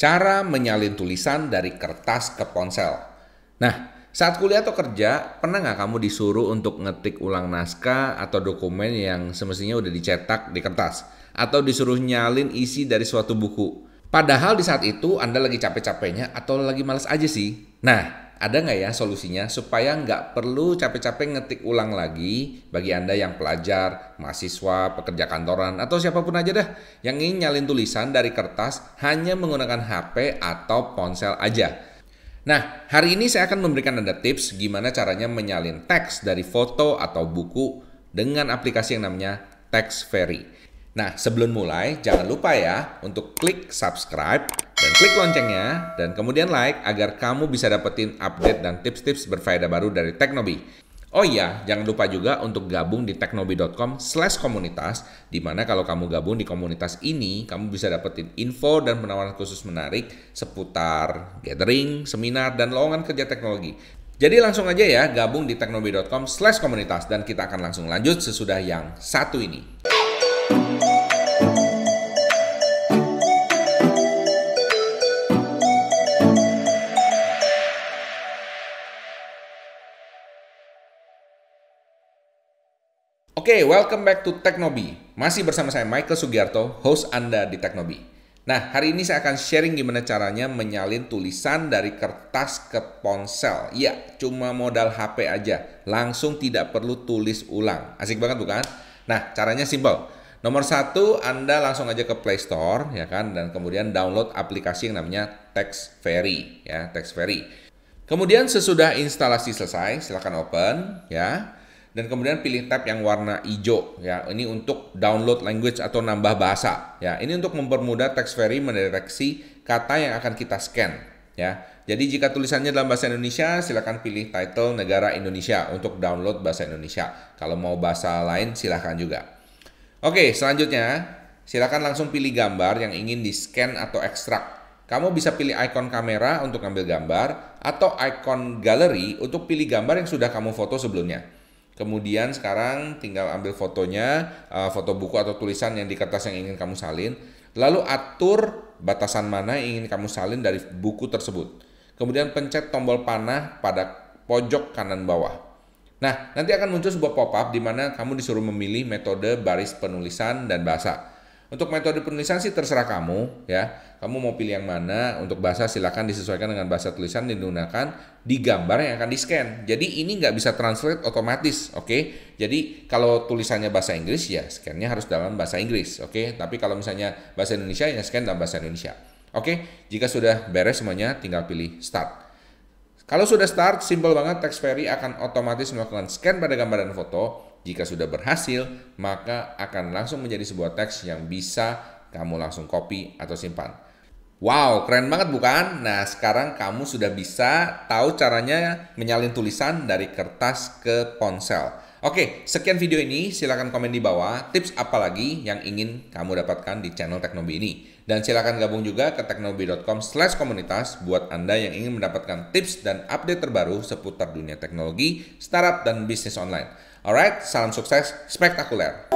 Cara menyalin tulisan dari kertas ke ponsel. Nah, saat kuliah atau kerja, pernah nggak kamu disuruh untuk ngetik ulang naskah atau dokumen yang semestinya udah dicetak di kertas? Atau disuruh nyalin isi dari suatu buku? Padahal di saat itu Anda lagi capek-capeknya atau lagi males aja sih. Nah, ada nggak ya solusinya supaya nggak perlu capek-capek ngetik ulang lagi bagi Anda yang pelajar, mahasiswa, pekerja kantoran, atau siapa pun aja dah yang ingin nyalin tulisan dari kertas hanya menggunakan HP atau ponsel aja. Nah, hari ini saya akan memberikan Anda tips gimana caranya menyalin teks dari foto atau buku dengan aplikasi yang namanya TextFairy. Nah, sebelum mulai, jangan lupa ya untuk klik subscribe dan klik loncengnya dan kemudian like agar kamu bisa dapetin update dan tips-tips berfaedah baru dari Teknobi. Oh iya, jangan lupa juga untuk gabung di teknobi.com slash komunitas, di mana kalau kamu gabung di komunitas ini, kamu bisa dapetin info dan penawaran khusus menarik seputar gathering, seminar, dan lowongan kerja teknologi. Jadi langsung aja ya gabung di teknobi.com slash komunitas, dan kita akan langsung lanjut sesudah yang satu ini. Oke, okay, welcome back to Teknobi. Masih bersama saya Michael Sugiarto, host Anda di Teknobi. Nah, hari ini saya akan sharing gimana caranya menyalin tulisan dari kertas ke ponsel. Ya, cuma modal HP aja. Langsung tidak perlu tulis ulang. Asik banget bukan? Nah, caranya simple. Nomor satu, Anda langsung aja ke Play Store, ya kan, dan kemudian download aplikasi yang namanya TextFairy, ya, TextFairy. Kemudian sesudah instalasi selesai, silakan open, ya dan kemudian pilih tab yang warna hijau ya. Ini untuk download language atau nambah bahasa ya. Ini untuk mempermudah TextFairy mendeteksi kata yang akan kita scan ya. Jadi jika tulisannya dalam bahasa Indonesia silakan pilih title negara Indonesia untuk download bahasa Indonesia. Kalau mau bahasa lain silahkan juga. Oke selanjutnya silakan langsung pilih gambar yang ingin di scan atau ekstrak. Kamu bisa pilih icon kamera untuk ambil gambar atau icon galeri untuk pilih gambar yang sudah kamu foto sebelumnya. Kemudian sekarang tinggal ambil fotonya, uh, foto buku atau tulisan yang di kertas yang ingin kamu salin. Lalu atur batasan mana yang ingin kamu salin dari buku tersebut. Kemudian pencet tombol panah pada pojok kanan bawah. Nah, nanti akan muncul sebuah pop-up di mana kamu disuruh memilih metode baris penulisan dan bahasa. Untuk metode penulisan sih terserah kamu ya. Kamu mau pilih yang mana? Untuk bahasa silakan disesuaikan dengan bahasa tulisan yang digunakan di gambar yang akan di-scan. Jadi ini nggak bisa translate otomatis, oke? Okay? Jadi kalau tulisannya bahasa Inggris ya scan-nya harus dalam bahasa Inggris, oke? Okay? Tapi kalau misalnya bahasa Indonesia ya scan dalam bahasa Indonesia. Oke, okay? jika sudah beres semuanya tinggal pilih start. Kalau sudah start, simple banget TextFairy akan otomatis melakukan scan pada gambar dan foto jika sudah berhasil, maka akan langsung menjadi sebuah teks yang bisa kamu langsung copy atau simpan. Wow, keren banget bukan? Nah, sekarang kamu sudah bisa tahu caranya menyalin tulisan dari kertas ke ponsel. Oke, sekian video ini. Silahkan komen di bawah tips apa lagi yang ingin kamu dapatkan di channel Teknobi ini. Dan silahkan gabung juga ke teknobi.com slash komunitas buat Anda yang ingin mendapatkan tips dan update terbaru seputar dunia teknologi, startup, dan bisnis online. Alright, salam sukses spektakuler.